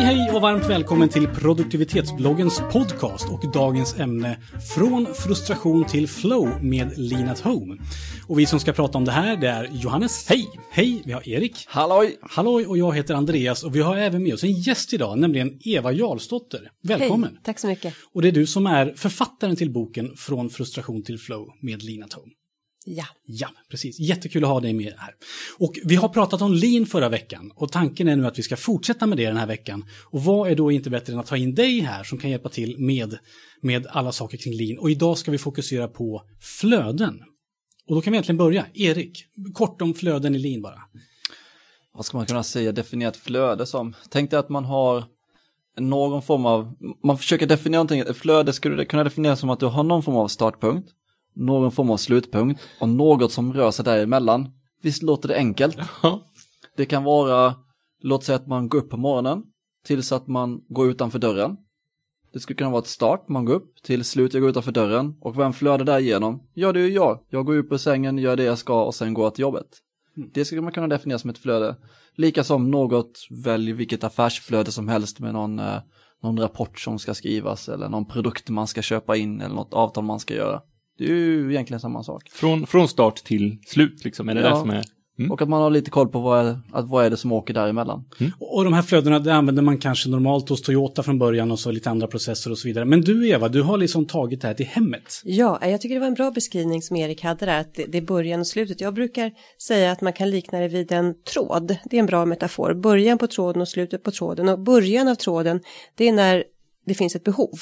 hej och varmt välkommen till produktivitetsbloggens podcast och dagens ämne Från frustration till flow med Lean at Home. Och vi som ska prata om det här det är Johannes. Hej! Hej! Vi har Erik. Halloj! Halloj och jag heter Andreas och vi har även med oss en gäst idag, nämligen Eva Jarlsdotter. Välkommen! Hej, tack så mycket. Och det är du som är författaren till boken Från frustration till flow med Lean at Home. Ja. Ja, precis. Jättekul att ha dig med här. Och vi har pratat om lean förra veckan och tanken är nu att vi ska fortsätta med det den här veckan. Och vad är då inte bättre än att ta in dig här som kan hjälpa till med, med alla saker kring lean. Och idag ska vi fokusera på flöden. Och då kan vi egentligen börja. Erik, kort om flöden i lean bara. Vad ska man kunna säga definierat flöde som? Tänk dig att man har någon form av, man försöker definiera någonting, ett flöde skulle kunna definieras som att du har någon form av startpunkt någon form av slutpunkt och något som rör sig däremellan. Visst låter det enkelt? Det kan vara, låt säga att man går upp på morgonen tills att man går utanför dörren. Det skulle kunna vara ett start, man går upp till slut, jag går utanför dörren och vem flödar där igenom? Ja, det är jag. Jag går upp ur sängen, gör det jag ska och sen går till jobbet. Mm. Det skulle man kunna definiera som ett flöde. Lika som något, välj vilket affärsflöde som helst med någon, eh, någon rapport som ska skrivas eller någon produkt man ska köpa in eller något avtal man ska göra. Det är ju egentligen samma sak. Från, från start till slut liksom, är det ja. det som är? Mm. Och att man har lite koll på vad är, att vad är det som åker däremellan. Mm. Och de här flödena det använder man kanske normalt hos Toyota från början och så lite andra processer och så vidare. Men du Eva, du har liksom tagit det här till hemmet. Ja, jag tycker det var en bra beskrivning som Erik hade där, att det är början och slutet. Jag brukar säga att man kan likna det vid en tråd. Det är en bra metafor. Början på tråden och slutet på tråden. Och början av tråden, det är när det finns ett behov.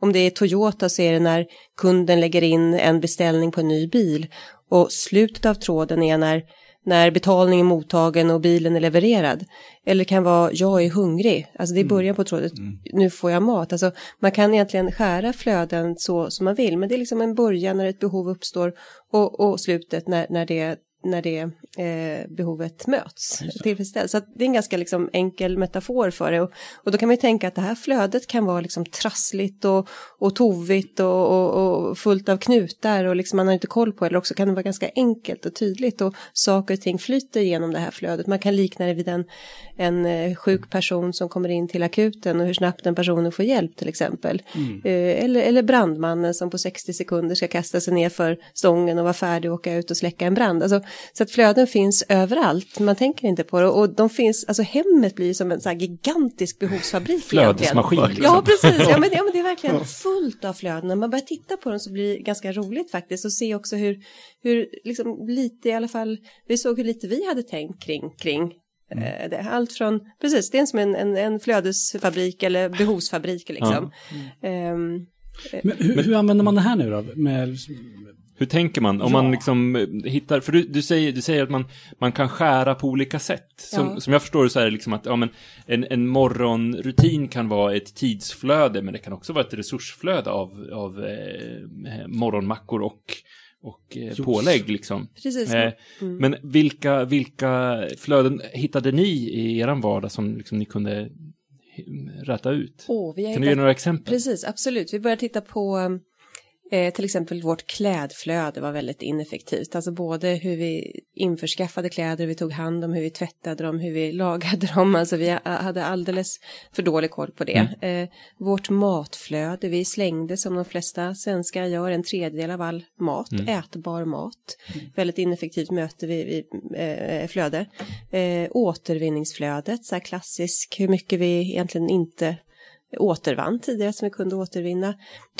Om det är Toyota så är det när kunden lägger in en beställning på en ny bil och slutet av tråden är när, när betalningen är mottagen och bilen är levererad. Eller det kan vara jag är hungrig, alltså det är början på tråden, mm. nu får jag mat. Alltså man kan egentligen skära flöden så som man vill men det är liksom en början när ett behov uppstår och, och slutet när, när det när det eh, behovet möts, tillfredsställs. Så det är en ganska liksom, enkel metafor för det. Och, och, då kan man ju tänka att det här flödet kan vara liksom trassligt och, och tovigt och, och, och fullt av knutar och liksom man har inte koll på det. Eller också kan det vara ganska enkelt och tydligt och saker och ting flyter genom det här flödet. Man kan likna det vid en, en eh, sjuk person som kommer in till akuten och hur snabbt den personen får hjälp till exempel. Mm. Eh, eller, eller brandmannen som på 60 sekunder ska kasta sig ner för stången och vara färdig och åka ut och släcka en brand. Alltså, så att flöden finns överallt, man tänker inte på det. Och de finns, alltså hemmet blir som en så här gigantisk behovsfabrik Flödesmaskin. Liksom. Ja, precis. Ja men, ja, men det är verkligen fullt av flöden. När man börjar titta på dem så blir det ganska roligt faktiskt. Och se också hur, hur liksom lite i alla fall, vi såg hur lite vi hade tänkt kring, kring Mm. Det, allt från, precis, det är som en, en, en flödesfabrik eller behovsfabrik liksom. Ja. Mm. Um, Men hur, hur, använder man det här nu då? Med hur tänker man? Om ja. man liksom eh, hittar, för du, du, säger, du säger att man, man kan skära på olika sätt. Som, ja. som jag förstår det så är det liksom att ja, men en, en morgonrutin kan vara ett tidsflöde, men det kan också vara ett resursflöde av, av eh, morgonmackor och och eh, pålägg liksom. Precis. Eh, mm. Men vilka, vilka flöden hittade ni i er vardag som liksom ni kunde rätta ut? Oh, kan hittat... du ge några exempel? Precis, absolut. Vi började titta på Eh, till exempel vårt klädflöde var väldigt ineffektivt. Alltså både hur vi införskaffade kläder, hur vi tog hand om, hur vi tvättade dem, hur vi lagade dem. Alltså vi hade alldeles för dålig koll på det. Mm. Eh, vårt matflöde, vi slängde som de flesta svenskar gör en tredjedel av all mat, mm. ätbar mat. Mm. Väldigt ineffektivt möte vi, vi eh, flöde. Eh, återvinningsflödet, så här klassisk, hur mycket vi egentligen inte återvann tidigare som vi kunde återvinna.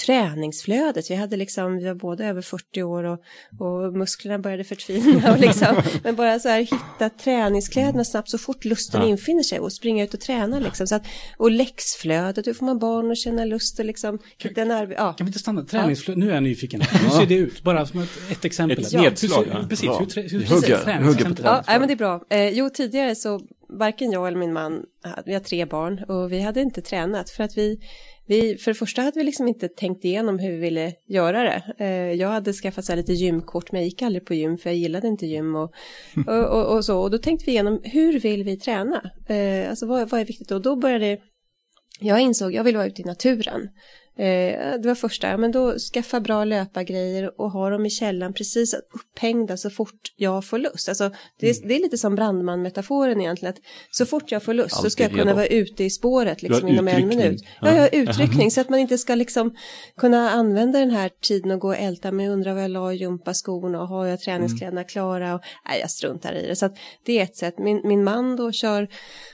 Träningsflödet, vi hade liksom, vi var både över 40 år och, och musklerna började förtvina och liksom, men bara så här hitta träningskläderna snabbt så fort lusten ja. infinner sig och springa ut och träna liksom. Så att, och läxflödet, hur får man barn att känna lust och liksom, kan, den är, ja. kan vi inte stanna, träningsflödet, ja. nu är jag nyfiken, hur ser det ut? Bara som ett, ett exempel. Ett nedslag. Ja. Precis, hur, hur, hur, hur hugger, hugger på Ja, nej, men det är bra. Eh, jo, tidigare så varken jag eller min man, vi har tre barn och vi hade inte tränat för att vi, vi för det första hade vi liksom inte tänkt igenom hur vi ville göra det. Eh, jag hade skaffat så lite gymkort men jag gick aldrig på gym för jag gillade inte gym och, och, och, och så. Och då tänkte vi igenom hur vill vi träna? Eh, alltså vad, vad är viktigt? Och då började jag insåg jag vill vara ute i naturen. Eh, det var första, men då skaffa bra löpargrejer och ha dem i källan precis upphängda så fort jag får lust. Alltså, det, är, mm. det är lite som brandman-metaforen egentligen, att så fort jag får lust Alltid så ska jag kunna redo. vara ute i spåret liksom, inom en minut. Ja, jag har utryckning så att man inte ska liksom kunna använda den här tiden och gå och älta mig, undra vad jag la i gympaskorna och har jag träningskläderna mm. klara och nej, jag struntar i det. Så att det är ett sätt. Min, min man då kör,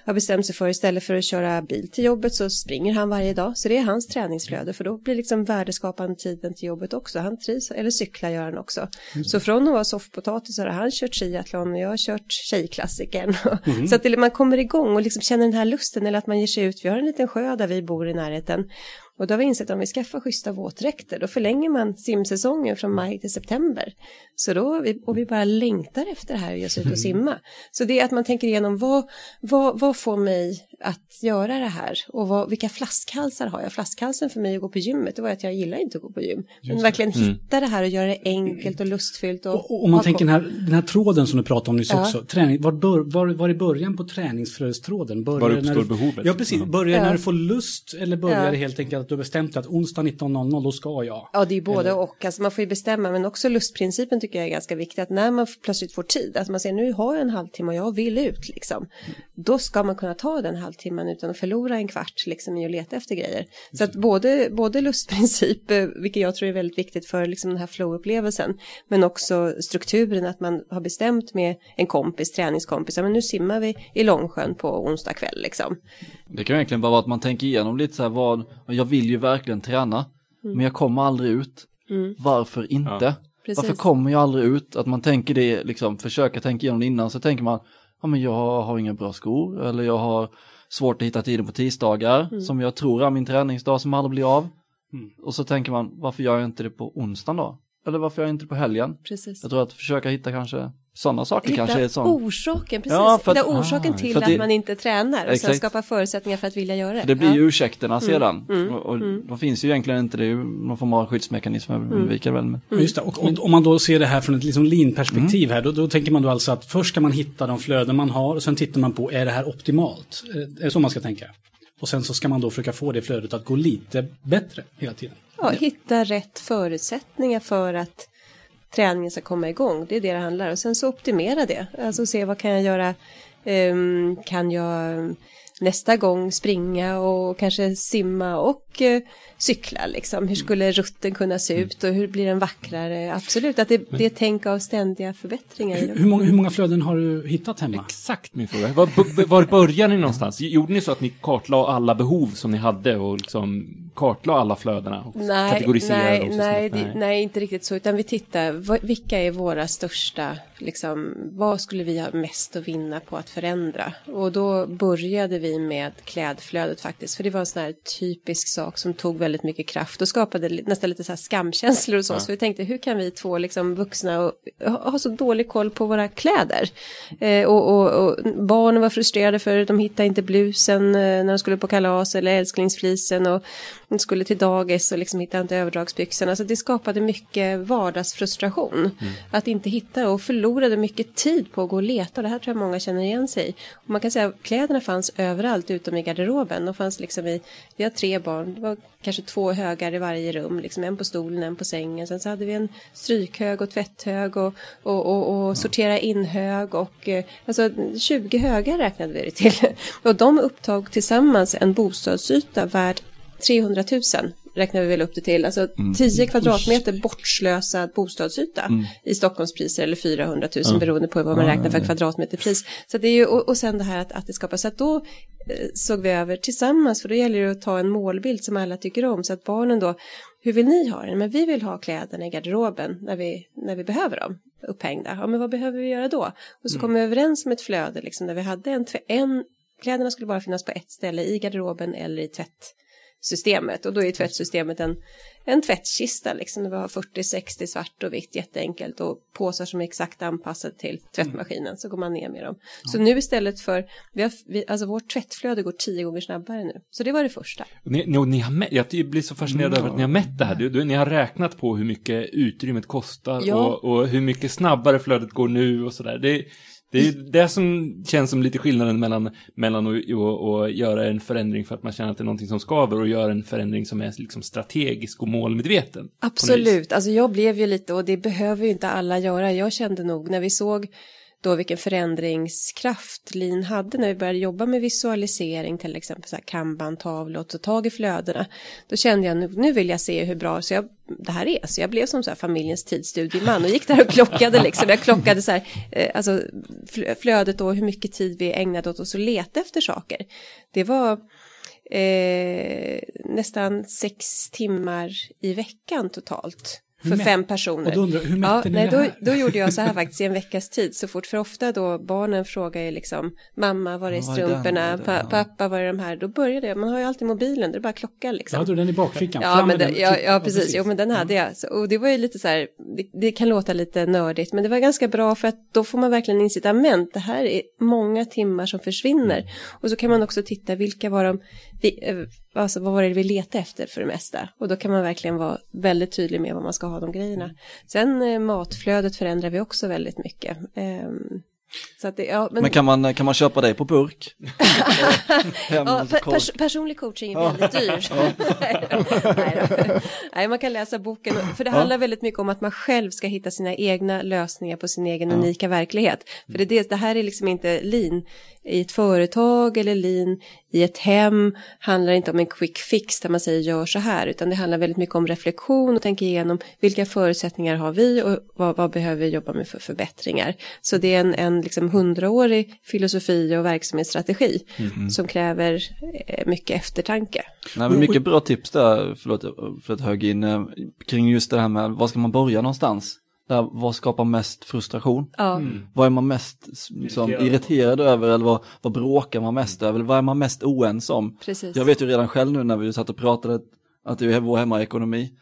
har bestämt sig för istället för att köra bil till jobbet så springer han varje dag, så det är hans träningsflöde för då blir liksom värdeskapande tiden till jobbet också. Han trivs, eller cyklar gör han också. Mm. Så från att vara soffpotatis har han kört triathlon och jag har kört tjejklassikern. Mm. så att det, man kommer igång och liksom känner den här lusten eller att man ger sig ut. Vi har en liten sjö där vi bor i närheten och då har vi insett att om vi skaffar schyssta våtdräkter då förlänger man simsäsongen från maj till september. Så då, och vi bara längtar efter det här och ge oss ut och simma. Så det är att man tänker igenom vad, vad, vad får mig att göra det här och vad, vilka flaskhalsar har jag? Flaskhalsen för mig att gå på gymmet det var att jag gillar inte att gå på gym. Men verkligen mm. hitta det här och göra det enkelt och lustfyllt. Och, och, och man tänker den här, den här tråden som du pratade om nyss ja. också, träning, var, bör, var, var i början på träningsflödestråden? Var uppstår du, behovet? Ja, precis. Börjar ja. när du får lust eller börjar ja. det helt enkelt att du har bestämt att onsdag 19.00 då ska jag? Ja, det är både eller? och. Alltså man får ju bestämma, men också lustprincipen tycker jag är ganska viktig. Att när man plötsligt får tid, att man säger nu har jag en halvtimme och jag vill ut liksom. Då ska man kunna ta den halvtimmen utan att förlora en kvart liksom i att leta efter grejer. Så att både, både lustprincip, eh, vilket jag tror är väldigt viktigt för liksom den här flow-upplevelsen, men också strukturen att man har bestämt med en kompis, träningskompis, men nu simmar vi i Långsjön på onsdag kväll liksom. Det kan egentligen bara vara att man tänker igenom lite så här vad, jag vill ju verkligen träna, mm. men jag kommer aldrig ut. Mm. Varför inte? Ja. Varför kommer jag aldrig ut? Att man tänker det, liksom försöka tänka igenom det innan, så tänker man, ja men jag har inga bra skor, eller jag har svårt att hitta tiden på tisdagar, mm. som jag tror är min träningsdag som aldrig blir av. Mm. Och så tänker man, varför gör jag inte det på onsdagen då? Eller varför jag inte på helgen? Precis. Jag tror att försöka hitta kanske sådana saker Hitta kanske är sån... orsaken, precis. Ja, att, Hitta orsaken ah, till att, det, man inte tränar och exakt. sen skapa förutsättningar för att vilja göra det. För det blir ju ursäkterna mm. sedan. Mm. Och, och mm. de finns ju egentligen inte, det är ju någon form av skyddsmekanism mm. väl med. Mm. Just det, och, och om man då ser det här från ett liksom lean-perspektiv mm. här, då, då, tänker man då alltså att först ska man hitta de flöden man har och sen tittar man på, är det här optimalt? Är det så man ska tänka? Och sen så ska man då försöka få det flödet att gå lite bättre hela tiden. Ja, hitta rätt förutsättningar för att träningen ska komma igång. Det är det det handlar om. Och sen så optimera det. Alltså se vad kan jag göra. Um, kan jag nästa gång springa och kanske simma och uh, cykla liksom. Hur skulle rutten kunna se mm. ut och hur blir den vackrare? Absolut, att det, det är tänk av ständiga förbättringar. Hur, hur, många, hur många flöden har du hittat hemma? Exakt min fråga. Var, var börjar ni någonstans? Gjorde ni så att ni kartlade alla behov som ni hade och liksom kartlade alla flödena och nej, kategoriserade nej, dem? Nej, nej. nej, inte riktigt så, utan vi tittar, vilka är våra största, liksom, vad skulle vi ha mest att vinna på att förändra? Och då började vi med klädflödet faktiskt, för det var en sån här typisk sak som tog väldigt mycket kraft och skapade nästan lite så här skamkänslor hos oss. Ja. Så vi tänkte hur kan vi två liksom vuxna och, ha så dålig koll på våra kläder? Eh, och, och, och, barnen var frustrerade för de hittade inte blusen eh, när de skulle på kalas eller älsklingsflisen och de skulle till dagis och liksom hittade inte överdragsbyxorna. Så det skapade mycket vardagsfrustration. Mm. Att inte hitta och förlorade mycket tid på att gå och leta. Det här tror jag många känner igen sig. Och man kan säga att kläderna fanns överallt utom i garderoben. De fanns liksom i, vi har tre barn, det var kanske två högar i varje rum, liksom en på stolen, en på sängen. Sen så hade vi en strykhög och tvätthög och, och, och, och sortera in-hög och eh, alltså 20 högar räknade vi det till. Och de upptog tillsammans en bostadsyta värd 300 000 räknar vi väl upp det till, alltså mm. 10 kvadratmeter bortslösad bostadsyta mm. i Stockholmspriser eller 400 000 mm. beroende på vad man räknar för kvadratmeterpris. Så det är ju, och, och sen det här att, att det skapas, så att då eh, såg vi över tillsammans, för då gäller det att ta en målbild som alla tycker om, så att barnen då, hur vill ni ha det? Men vi vill ha kläderna i garderoben när vi, när vi behöver dem upphängda. Ja, men vad behöver vi göra då? Och så mm. kom vi överens om ett flöde, liksom, där vi hade en, en kläderna skulle bara finnas på ett ställe i garderoben eller i tvätt systemet och då är tvättsystemet en, en tvättkista liksom. Vi har 40-60 svart och vitt jätteenkelt och påsar som är exakt anpassade till tvättmaskinen så går man ner med dem. Ja. Så nu istället för, vi har, vi, alltså vårt tvättflöde går tio gånger snabbare nu. Så det var det första. Ni, ni, ni har mätt, jag blir så fascinerad över att ni har mätt det här. Du, du, ni har räknat på hur mycket utrymmet kostar ja. och, och, hur mycket snabbare flödet går nu och sådär. Det, Det är det som känns som lite skillnaden mellan, mellan att, att, att göra en förändring för att man känner att det är någonting som skaver och göra en förändring som är liksom strategisk och målmedveten. Absolut, alltså jag blev ju lite, och det behöver ju inte alla göra, jag kände nog när vi såg då vilken förändringskraft Lin hade när vi började jobba med visualisering, till exempel så här kanban-tavlor och ta tag i flödena. Då kände jag nu, nu vill jag se hur bra så jag, det här är. Så jag blev som så här familjens tidsstudieman och gick där och klockade liksom. Jag klockade så här, eh, alltså flödet och hur mycket tid vi ägnade åt oss att leta efter saker. Det var eh, nästan sex timmar i veckan totalt för fem personer. Och då undrar, hur mätte ja, ni nej, det här? Då, då gjorde jag så här faktiskt i en veckas tid så fort för ofta då barnen frågar ju liksom mamma var är strumporna, pa, pappa var är de här, då började jag, man har ju alltid mobilen, det är bara klockan liksom. Ja, du den i bakfickan? Ja, men den, ja, ja, precis, jo men den hade jag. Så, och det var ju lite så här, det, det, kan låta lite nördigt, men det var ganska bra för att då får man verkligen incitament, det här är många timmar som försvinner. Mm. Och så kan man också titta, vilka var de, eh, alltså vad var det vi letade efter för det mesta? Och då kan man verkligen vara väldigt tydlig med vad man ska ha de grejerna. Sen eh, matflödet förändrar vi också väldigt mycket. Eh, det, ja, men... men, kan, man, kan man köpa dig på burk? ja, pers personlig coaching är väldigt dyr. nej, nej, man kan läsa boken, för det handlar väldigt mycket om att man själv ska hitta sina egna lösningar på sin egen unika verklighet. För det, det, det här är liksom inte lean i ett företag eller lean i ett hem. Handlar inte om en quick fix där man säger gör så här. Utan det handlar väldigt mycket om reflektion och tänka igenom vilka förutsättningar har vi och vad, vad behöver vi jobba med för förbättringar. Så det är en, en liksom hundraårig filosofi och verksamhetsstrategi mm. som kräver eh, mycket eftertanke. Nej, men mycket bra tips där, förlåt, förlåt hög in, eh, kring just det här med var ska man börja någonstans? Där, vad skapar mest frustration? Ja. Mm. Vad är man mest som, irriterad över eller vad, vad bråkar man mest över? Eller vad är man mest oense om? Precis. Jag vet ju redan själv nu när vi satt och pratade att det är vår hemmaekonomi.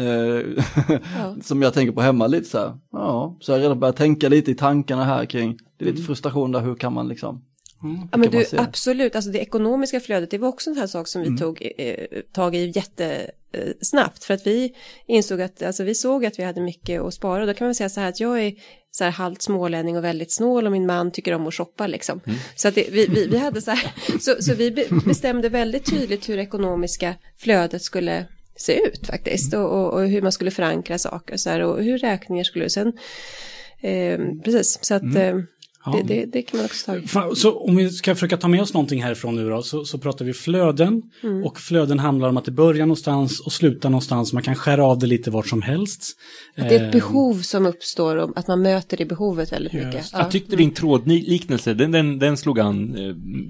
Eh, ja. som jag tänker på hemma lite så här, ja, så jag har redan börjat tänka lite i tankarna här kring, det är lite mm. frustration där, hur kan man liksom Mm, ja, men du, absolut, alltså det ekonomiska flödet, det var också en sån här sak som vi mm. tog eh, tag i jättesnabbt. För att vi insåg att, alltså vi såg att vi hade mycket att spara. Och då kan man säga så här att jag är så här halvt smålänning och väldigt snål och min man tycker om att shoppa liksom. Mm. Så att det, vi, vi, vi, hade så här, så, så vi bestämde väldigt tydligt hur det ekonomiska flödet skulle se ut faktiskt. Och, och, och hur man skulle förankra saker så här, och hur räkningar skulle, sen, eh, precis, så att mm. eh, Ja. Det, det, det, kan man också ta. Så om vi ska försöka ta med oss någonting härifrån nu då, så, så pratar vi flöden. Mm. Och flöden handlar om att det börjar någonstans och slutar någonstans. Man kan skära av det lite vart som helst. Att det är ett behov som uppstår och att man möter det behovet väldigt yes. mycket. Ja. Jag tyckte din trådliknelse, den, den, den slog an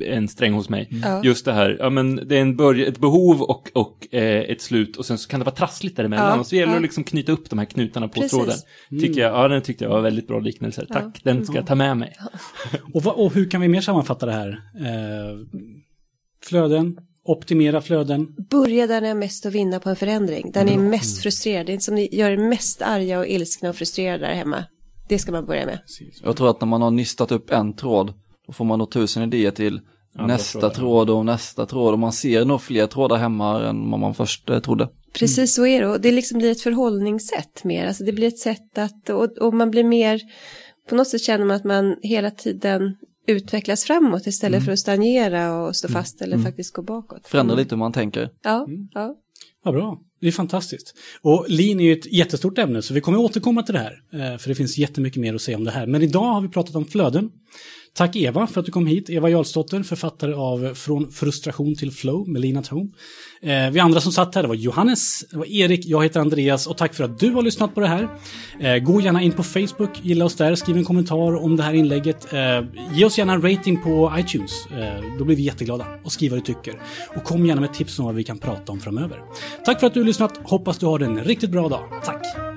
eh, en sträng hos mig. Mm. Just det här, ja men det är en börja, ett behov och, och eh, ett slut och sen så kan det vara trassligt däremellan. Ja. Och så gäller det att liksom knyta upp de här knutarna på Precis. tråden. Tycker jag, ja den tyckte jag var väldigt bra liknelse. Tack, den ska jag ta med mig. och, vad, och, hur kan vi mer sammanfatta det här? Eh, flöden, optimera flöden. Börja där ni har mest att vinna på en förändring. Där mm. ni är mest frustrerade. Det som ni gör er mest arga och ilskna och frustrerade där hemma. Det ska man börja med. Jag tror att när man har nystat upp en tråd, då får man nog tusen idéer till Andra nästa trådar. tråd och nästa tråd. Och man ser nog fler trådar hemma än vad man först eh, trodde. Precis mm. så är det. Och det liksom blir ett förhållningssätt mer. Alltså det blir ett sätt att, och, och man blir mer på något sätt känner man att man hela tiden utvecklas framåt istället mm. för att stagnera och stå mm. fast eller mm. faktiskt gå bakåt. Förändra lite hur man tänker. Ja, mm. ja. Vad bra. Det är fantastiskt. Och lean är ju ett jättestort ämne så vi kommer återkomma till det här. Eh, för det finns jättemycket mer att säga om det här. Men idag har vi pratat om flöden. Tack Eva för att du kom hit. Eva Jarlsdotter, författare av Från frustration till flow med Lean at Home. Eh, vi andra som satt här, det var Johannes, det var Erik, jag heter Andreas och tack för att du har lyssnat på det här. Eh, gå gärna in på Facebook, gilla oss där, skriv en kommentar om det här inlägget. Eh, ge oss gärna en rating på iTunes, eh, då blir vi jätteglada. Och skriv vad du tycker. Och kom gärna med tips om vad vi kan prata om framöver. Tack för att du har lyssnat, hoppas du har en riktigt bra dag. Tack!